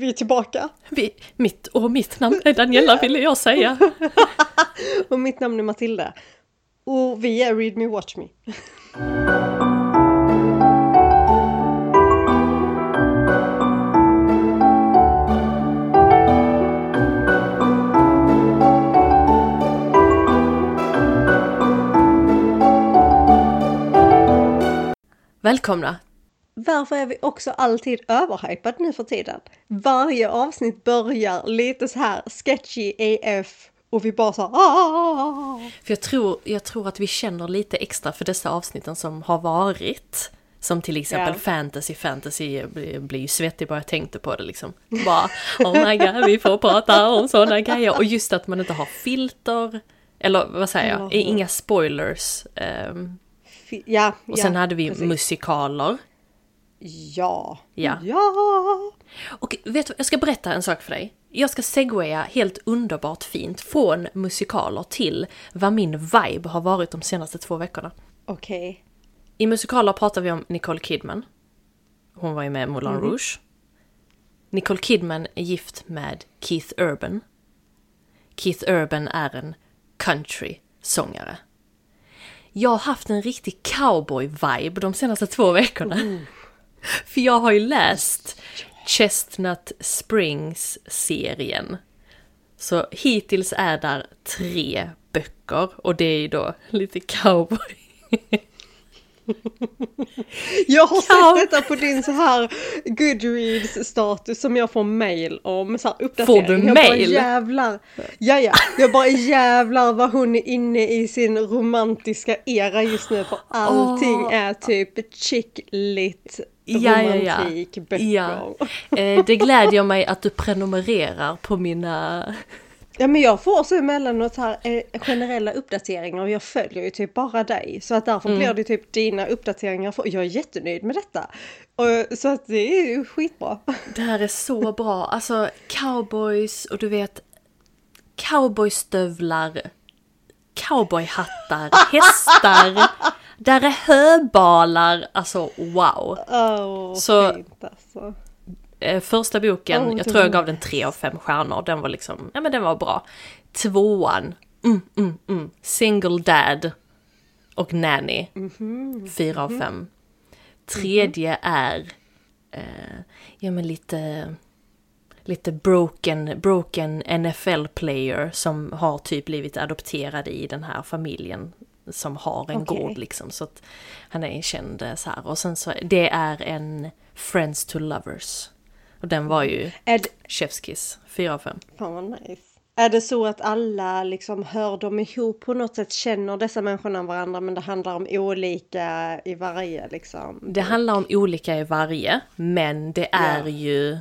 Vi är tillbaka. Vi, mitt och mitt namn är Daniela ville jag säga. och mitt namn är Matilda. Och vi är Read Me Watch Me. Välkomna! Varför är vi också alltid överhypad nu för tiden? Varje avsnitt börjar lite så här sketchy AF och vi bara så ah! För jag tror, jag tror att vi känner lite extra för dessa avsnitten som har varit. Som till exempel Ja. fantasy, fantasy, blir, ju svettig bara jag tänkte på det liksom. Bara, oh my god, vi får prata om sådana grejer. Och just att man inte har filter, eller vad säger jag, inga spoilers. Fy- Ja, och sen hade vi precis. musikaler. Ja. Ja. Ja. Och vet du, jag ska berätta en sak för dig. Jag ska segwaya helt underbart fint från musikaler till vad min vibe har varit de senaste två veckorna. Okej. I musikaler pratar vi om Nicole Kidman. Hon var ju med i Moulin Rouge. Nicole Kidman är gift med Keith Urban. Keith Urban är en country-sångare. Jag har haft en riktig cowboy-vibe de senaste två veckorna. För jag har ju läst Chestnut Springs-serien. Så hittills är där tre böcker och det är ju då lite cowboy. Jag har Ja. sett detta på din så här Goodreads status som jag får mail om. Så här uppdatering. Får du jag mail? Bara, jävlar. Ja, ja. Jag bara jävlar vad hon är inne i sin romantiska era just nu. För allting Åh. är typ chick lit Ja, ja, ja. romantikböcker. Ja. Eh, det glädjer mig att du prenumererar på mina... Ja men jag får så emellanåt här eh, generella uppdateringar och jag följer ju typ bara dig. Så att därför Mm. blir det typ dina uppdateringar. För, jag är jättenöjd med detta. Och, så att det är ju skitbra. Det här är så bra. Alltså cowboys och du vet cowboystövlar, cowboyhattar, hästar. Där är höbalar. Alltså wow. Åh, Så- fint alltså. Eh, Första boken, Oh, jag tror jag gav den tre av fem stjärnor. Den var liksom, ja men den var bra. Tvåan, mm, mm, mm. Single Dad och Nanny. Fyra av fem. Tredje är, eh, ja men lite, lite broken, broken NFL-player som har typ blivit adopterad i den här familjen som har en Okej. gård liksom. Så att han är en känd eh, så här. Och sen så, det är en Friends to Lovers. Och den var ju Är det, Chef's Kiss, fyra av fem. fan vad nice. Är det så att alla liksom hör dem ihop på något sätt, känner dessa människorna varandra men det handlar om olika i varje liksom? Det handlar om olika i varje, men det är Ja. ju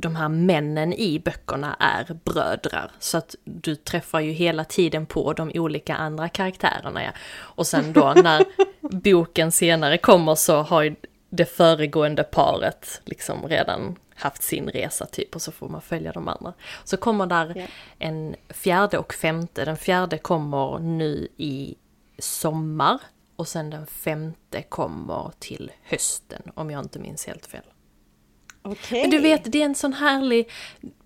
de här männen i böckerna är brödrar. Så att du träffar ju hela tiden på de olika andra karaktärerna. Ja. Och sen då när boken senare kommer så har ju det föregående paret liksom redan haft sin resa typ och så får man följa de andra. Så kommer där Ja. en fjärde och femte. Den fjärde kommer nu i sommar och sen den femte kommer till hösten om jag inte minns helt fel. Okej. Men du vet, det är en sån härlig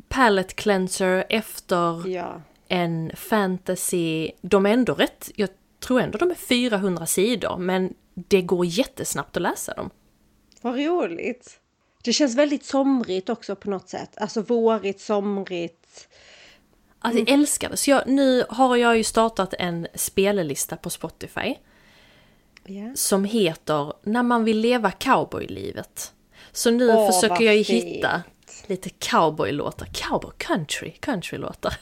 palette cleanser efter Ja. en fantasy. De är ändå rätt, jag tror ändå de är 400 sidor, men det går jättesnabbt att läsa dem. Vad roligt. Det känns väldigt somrigt också på något sätt. Alltså vårigt, somrigt. Alltså jag älskar det. Så jag, nu har jag ju startat en spellista på Spotify Ja. som heter När man vill leva cowboylivet. Så nu Åh, försöker jag ju fint. hitta lite cowboylåtar, cowboy country, countrylåtar.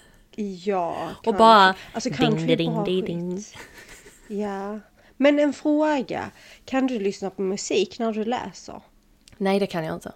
Ja. Och bara Alltså ding, country ding, ding, ding. Ja. Men en fråga. Kan du lyssna på musik när du läser? Nej, det kan jag inte.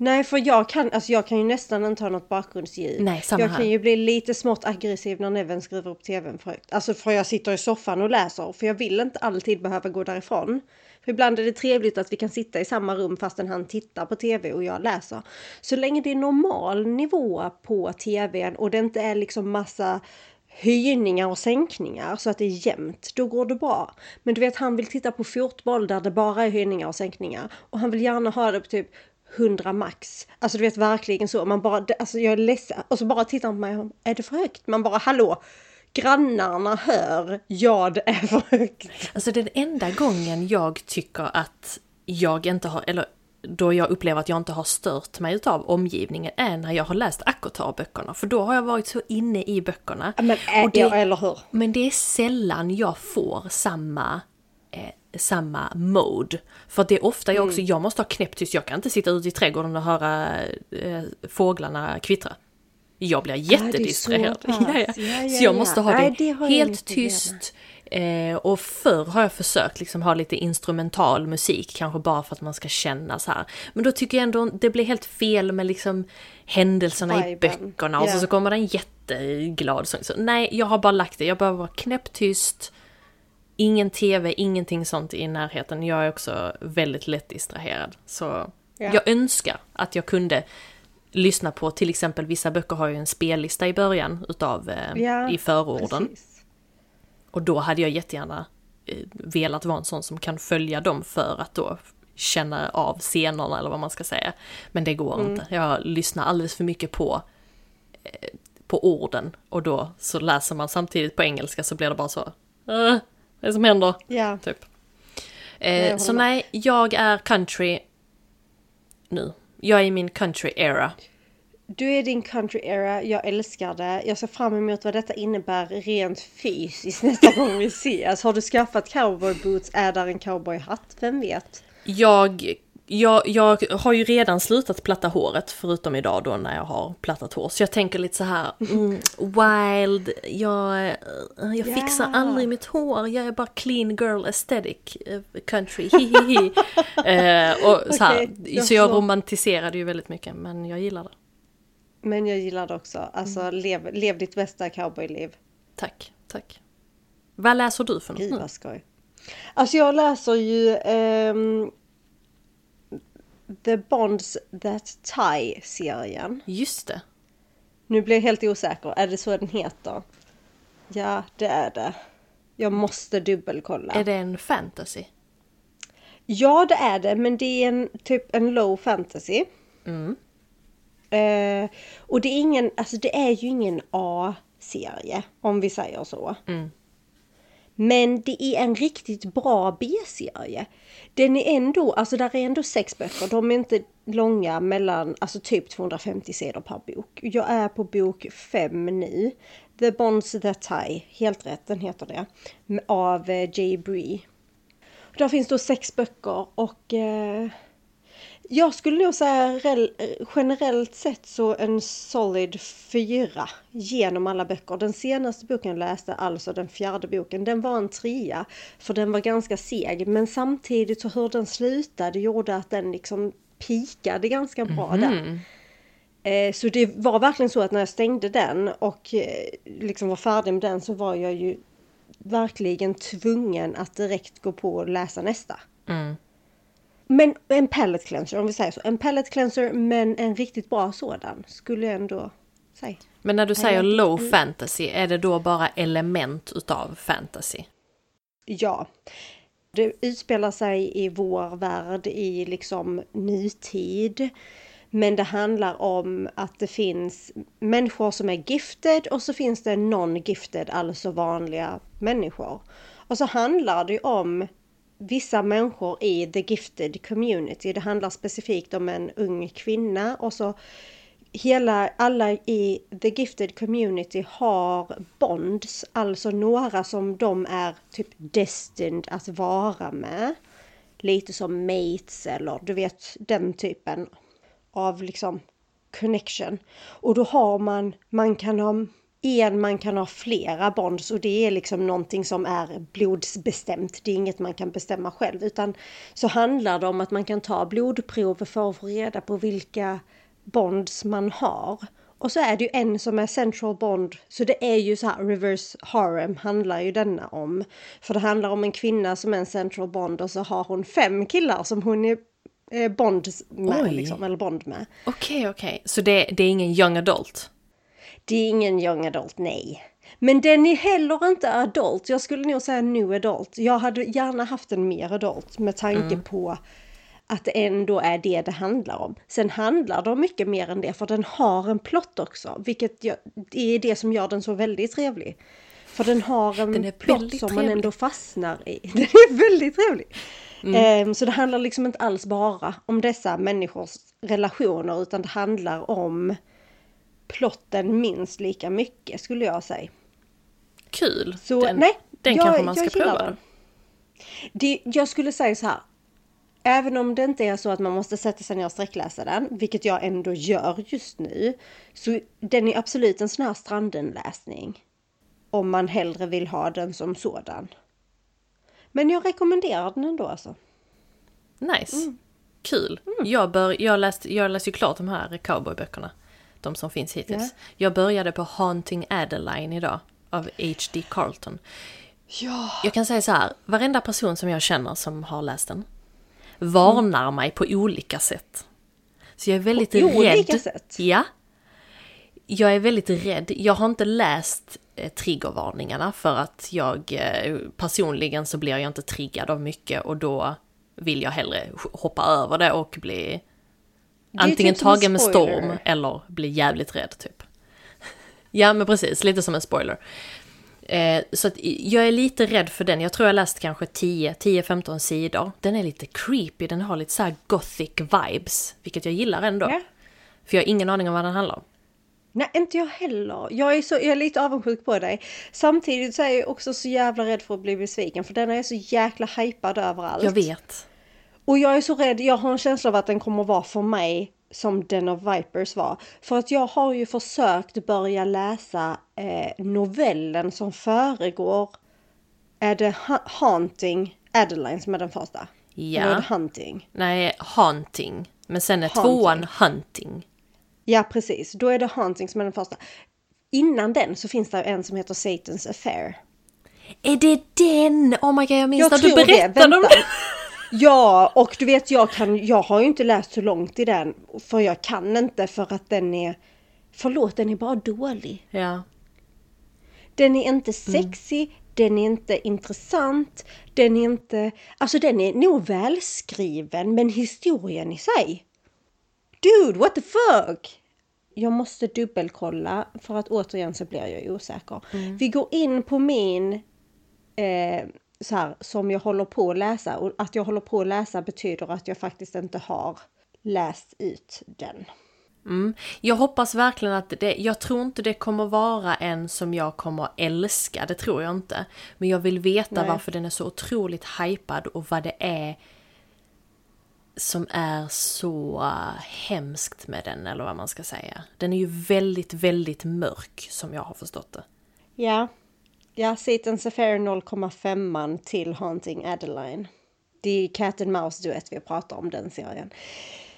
Nej, för jag kan, alltså jag kan ju nästan inte ha något bakgrundsljud. Nej, samma jag här. kan ju bli lite smått aggressiv när Neven skriver upp tvn för. Alltså för jag sitter i soffan och läser, för jag vill inte alltid behöva gå därifrån. För ibland är det trevligt att vi kan sitta i samma rum fastän han tittar på tv och jag läser. Så länge det är normal nivå på tvn och det inte är liksom massa höjningar och sänkningar så att det är jämnt, då går det bra. Men du vet, han vill titta på fotboll där det bara är höjningar och sänkningar. Och han vill gärna ha det på typ 100 max. Alltså du vet verkligen så. Man bara, alltså jag är ledsen. Och så bara tittar man på mig. Är det för högt? Man bara hallå! Grannarna hör, ja det är för högt. Alltså den enda gången jag tycker att jag inte har, eller då jag upplever att jag inte har stört mig utav omgivningen är när jag har läst Akotar-böckerna. För då har jag varit så inne i böckerna. Men Och det, eller hur? Men det är sällan jag får samma, eh, samma mode. För det är ofta jag också, jag måste ha knäpptyst, jag kan inte sitta ute i trädgården och höra eh, fåglarna kvittra. Jag blir jättedistraherad. Ja, ja. Ja, ja, Så jag ja. måste ha det, det helt tyst. Eh, och förr har jag försökt liksom ha lite instrumental musik, kanske bara för att man ska känna så här. Men då tycker jag ändå det blir helt fel med liksom händelserna i Viben. böckerna och så, så kommer det en jätteglad sång. Så, nej, jag har bara lagt det. Jag behöver vara knäpptyst. Ingen tv, ingenting sånt i närheten. Jag är också väldigt lätt distraherad. Så Ja. jag önskar att jag kunde lyssna på till exempel vissa böcker har ju en spellista i början utav Ja, i förorden. Precis. Och då hade jag jättegärna eh, velat vara en sån som kan följa dem för att då känna av scenerna eller vad man ska säga. Men det går Mm. inte. Jag lyssnar alldeles för mycket på, eh, på orden och då så läser man samtidigt på engelska så blir det bara så. "Äh, vad är det som händer? Ja, Typ. Eh, så med. nej, jag är country nu. Jag är i min country era. du är din country era, jag älskar det. Jag ser fram emot vad detta innebär rent fysiskt nästa gång vi ses. Har du skaffat cowboy boots? Är där en cowboyhatt? Vem vet? Jag, jag, jag har ju redan slutat platta håret, förutom idag då när jag har plattat hår. Så jag tänker lite så här, mm, wild, jag, jag fixar Ja. aldrig mitt hår, jag är bara clean girl aesthetic, eh, country, hihihi. eh, och så, här, Okej, jag så jag romantiserade ju väldigt mycket, men jag gillar det. Men jag gillar det också. Alltså Mm. lev, lev ditt bästa cowboyliv. Tack, tack. Vad läser du för något Gud nu? vad skoj. Alltså jag läser ju ehm, The Bonds That Tie-serien. Just det. Nu blir jag helt osäker. Är det så den heter? Ja, det är det. Jag måste dubbelkolla. Är det en fantasy? Ja, det är det. Men det är en typ en low fantasy. Mm. Eh, och det är ingen, alltså det är ju ingen A-serie om vi säger så. Mm. Men det är en riktigt bra B-serie. Den är ändå, alltså där är ändå sex böcker. De är inte långa mellan, alltså typ 250 sidor per bok. Jag är på bok fem nu. The Bonds That Tie, helt rätt, den heter det. Av eh, J. Bree. Där finns då sex böcker och eh, jag skulle nog säga rel- generellt sett så en solid fyra genom alla böcker. Den senaste boken jag läste, alltså den fjärde boken, den var en trea. För den var ganska seg, men samtidigt så hur den slutade gjorde att den liksom pikade ganska bra där. Eh, Så det var verkligen så att när jag stängde den och eh, liksom var färdig med den så var jag ju verkligen tvungen att direkt gå på och läsa nästa. Mm. Men en palette cleanser, om vi säger så. En palette cleanser, men en riktigt bra sådan, skulle jag ändå säga. Men när du säger low mm. fantasy, är det då bara element utav fantasy? Ja. Det utspelar sig i vår värld i liksom nutid. Men det handlar om att det finns människor som är gifted och så finns det non-gifted, alltså vanliga människor. Och så handlar det om vissa människor i the gifted community. Det handlar specifikt om en ung kvinna och så hela, alla i the gifted community har bonds, alltså några som de är typ destined att vara med. Lite som mates eller du vet den typen av liksom connection. Och då har man, man kan ha en, man kan ha flera bonds och det är liksom någonting som är blodsbestämt. Det är inget man kan bestämma själv utan så handlar det om att man kan ta blodprov för att få reda på vilka bonds man har. Och så är det ju en som är central bond, så det är ju så här reverse harem handlar ju denna om. För det handlar om en kvinna som är en central bond och så har hon fem killar som hon är eh, bond med liksom, eller bond med. Okej, okej. Så det, det är ingen young adult? Det är ingen young adult, nej. Men den är heller inte adult. Jag skulle nog säga new adult. Jag hade gärna haft en mer adult med tanke på att det ändå är det det handlar om. Sen handlar det om mycket mer än det, för den har en plott också, vilket jag, det är det som gör den så väldigt trevlig. För den har en Den plott som man ändå fastnar i. Den är väldigt trevlig. Mm. Ehm, så det handlar liksom inte alls bara om dessa människors relationer, utan det handlar om plotten minst lika mycket skulle jag säga. Kul! Så den nej, den jag, kanske man ska prova. den. Det, jag skulle säga så här. Även om det inte är så att man måste sätta sig ner och sträckläsa den, vilket jag ändå gör just nu, så den är absolut en sån här strandenläsning. Om man hellre vill ha den som sådan. Men jag rekommenderar den ändå alltså. Nice! Mm. Kul! Jag, bör, jag, läste, jag läste ju klart de här cowboyböckerna. De som finns hittills. Ja. Jag började på Haunting Adeline idag. Av H.D. Carlton. Ja! Jag kan säga så här, varenda person som jag känner som har läst den varnar mig på olika sätt. Så jag är väldigt På rädd. olika sätt? Ja. Jag är väldigt rädd. Jag har inte läst eh, triggervarningarna för att jag eh, personligen så blir jag inte triggad av mycket och då vill jag hellre hoppa över det och bli antingen typ tagen med storm eller bli jävligt rädd typ. Ja men precis, lite som en spoiler. Eh, så att jag är lite rädd för den. Jag tror jag läst kanske 10-15 sidor. Den är lite creepy, den har lite så här gothic vibes. Vilket jag gillar ändå. Ja. För jag har ingen aning om vad den handlar om. Nej, inte jag heller. Jag är, så, jag är lite avundsjuk på dig. Samtidigt så är jag också så jävla rädd för att bli besviken för den är så jäkla hypad överallt. Jag vet. Och jag är så rädd, jag har en känsla av att den kommer vara för mig som Den of Vipers var. För att jag har ju försökt börja läsa eh, novellen som föregår. Är det ha- Haunting Adeline som är den första? Ja. Eller är det Hunting? Nej, Haunting. Men sen är Haunting. tvåan Hunting. Ja precis, då är det Haunting som är den första. Innan den så finns det en som heter Satan's Affair. Är det den? Oh my god, jag minns Jag när du tror det, berättade om den. Ja, och du vet jag kan, jag har ju inte läst så långt i den. För jag kan inte för att den är, förlåt den är bara dålig. Ja. Den är inte sexig, den är inte intressant, den är inte, alltså den är nog välskriven men historien i sig. Dude, what the fuck? Jag måste dubbelkolla för att återigen så blir jag osäker. Vi går in på min eh, så här, som jag håller på att läsa och att jag håller på att läsa betyder att jag faktiskt inte har läst ut den. Mm. Jag hoppas verkligen att det, jag tror inte det kommer vara en som jag kommer älska, det tror jag inte. Men jag vill veta Nej. varför den är så otroligt hypad och vad det är som är så uh, hemskt med den, eller vad man ska säga. Den är ju väldigt, väldigt mörk, som jag har förstått det. Ja, ja Satan's Affair 0,5 till Haunting Adeline. Det är Cat and Mouse duett vi pratar om den serien.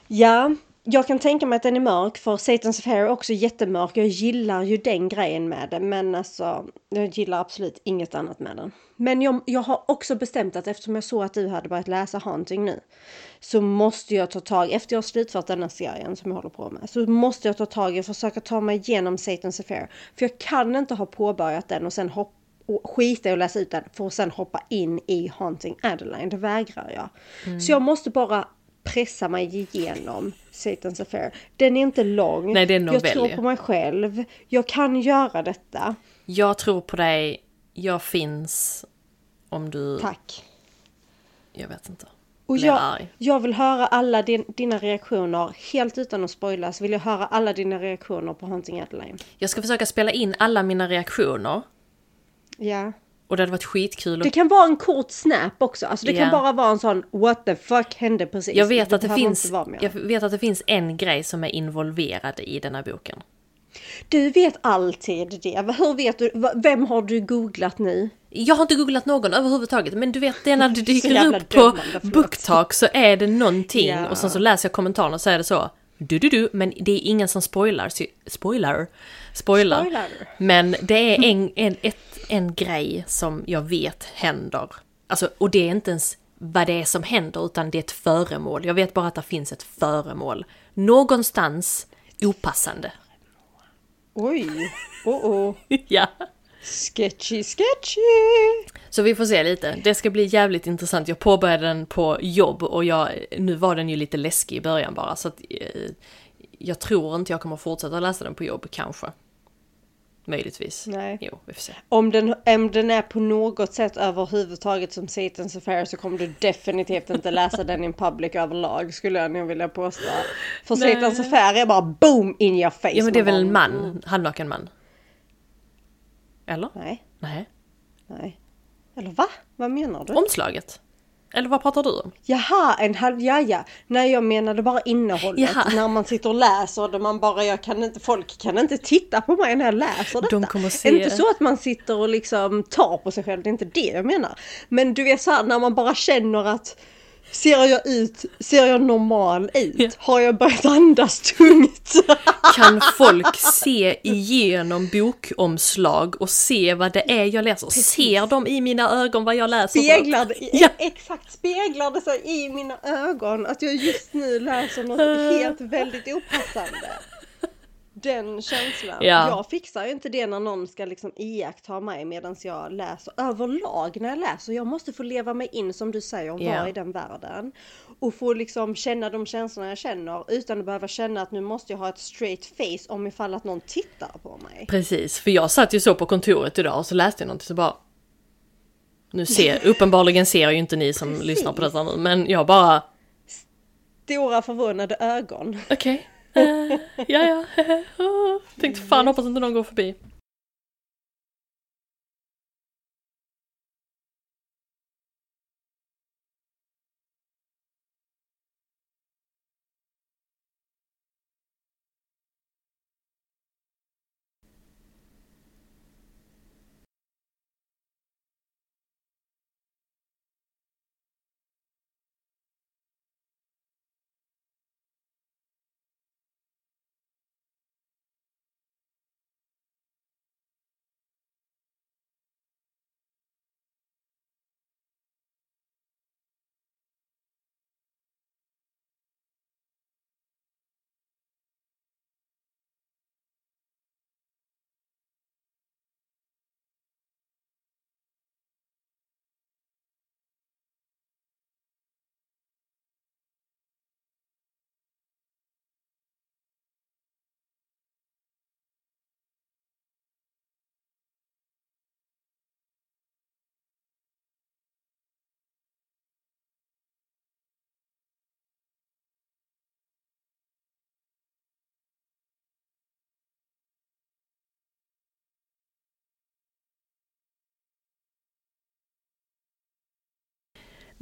Ja, jag kan tänka mig att den är mörk för Satan's Affair är också jättemörk. Jag gillar ju den grejen med den men alltså jag gillar absolut inget annat med den. Men jag, jag har också bestämt att eftersom jag såg att du hade börjat läsa Haunting nu så måste jag ta tag, efter jag har slutfört denna serien som jag håller på med, så måste jag ta tag i och försöka ta mig igenom Satan's Affair. För jag kan inte ha påbörjat den och sen hoppa och skita i att läsa ut den för att sen hoppa in i Haunting Adeline. Det vägrar jag. Så jag måste bara pressa mig igenom Satan's Affair. Den är inte lång. Nej, det är en jag novell tror ju. på mig själv. Jag kan göra detta. Jag tror på dig, jag finns om du... Tack. Jag vet inte. Och jag, jag vill höra alla din, dina reaktioner, helt utan att spoilas, vill jag höra alla dina reaktioner på Haunting Adeline. Jag ska försöka spela in alla mina reaktioner. Ja. Och det hade varit skitkul Det kan vara en kort snap också. Alltså det Ja. kan bara vara en sån what the fuck hände precis. Jag vet, att det finns, jag vet att det finns en grej som är involverad i den här boken. Du vet alltid det. Hur vet du? Vem har du googlat nu? Jag har inte googlat någon överhuvudtaget, men du vet det är när det Så dyker upp på. BookTalk så är det någonting Ja. och sen så läser jag kommentarerna och så är det så du du du, men det är ingen som spoilar, så, spoilar, spoilar. Spoilar. Men det är en, en, ett, en grej som jag vet händer. Alltså, och det är inte ens vad det är som händer, utan det är ett föremål. Jag vet bara att det finns ett föremål. Någonstans opassande. Oj, oh, oh. ja. Sketchy, sketchy! Så vi får se lite. Det ska bli jävligt intressant. Jag påbörjade den på jobb och jag, nu var den ju lite läskig i början bara så att eh, jag tror inte jag kommer fortsätta läsa den på jobb kanske. Möjligtvis. Nej. Jo, vi får se. Om den, om den är på något sätt överhuvudtaget som Satan's Affair så kommer du definitivt inte läsa den in public överlag skulle jag nog vilja påstå. För Nej. Satan's Affair är bara boom in your face. Ja men det är väl en man, halvnaken man? Eller? Nej, Nej. nej. Eller va? Vad menar du? Omslaget? Eller vad pratar du om? Jaha, en halv, ja ja. Nej jag menade bara innehållet. Jaha. När man sitter och läser det man bara, jag kan inte, folk kan inte titta på mig när jag läser detta. De kommer se- Inte så att man sitter och liksom tar på sig själv, det är inte det jag menar. Men du vet såhär när man bara känner att Ser jag ut, ser jag normal ut? Ja. Har jag börjat andas tungt? Kan folk se igenom bokomslag och se vad det är jag läser? Ser de i mina ögon vad jag läser? Speglar Ja. exakt, speglar det sig i mina ögon att jag just nu läser något helt väldigt opassande. Den känslan. Ja. Jag fixar ju inte det när någon ska liksom iaktta mig medan jag läser. Överlag när jag läser. Jag måste få leva mig in som du säger och Ja. vara i den världen. Och få liksom känna de känslorna jag känner utan att behöva känna att nu måste jag ha ett straight face om ifall att någon tittar på mig. Precis, för jag satt ju så på kontoret idag och så läste jag någonting så bara... Nu ser, uppenbarligen ser ju inte ni som Precis. lyssnar på detta nu, men jag bara... Stora förvånade ögon. Okej, eh, ja ja, tänkte fan hoppas inte någon går förbi.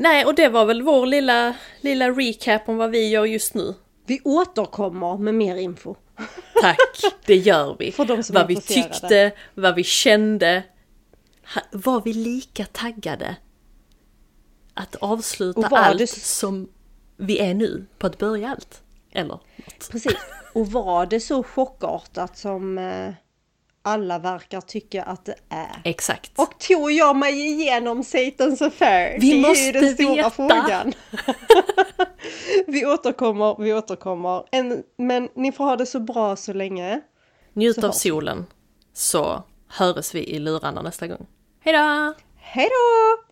Nej, och det var väl vår lilla, lilla recap om vad vi gör just nu. Vi återkommer med mer info. Tack, det gör vi. För de som är vad vi tyckte, vad vi kände. Var vi lika taggade? Att avsluta allt det- som vi är nu på att börja allt? Eller något. Precis. Och var det så chockartat som eh, alla verkar tycka att det är? Exakt. Och tog jag mig igenom Satan's Affair? Vi det är måste ju den stora veta. frågan. vi återkommer, vi återkommer. En, men ni får ha det så bra så länge. Njut så av hörs solen så höres vi i lurarna nästa gång. Hejdå! Hej då!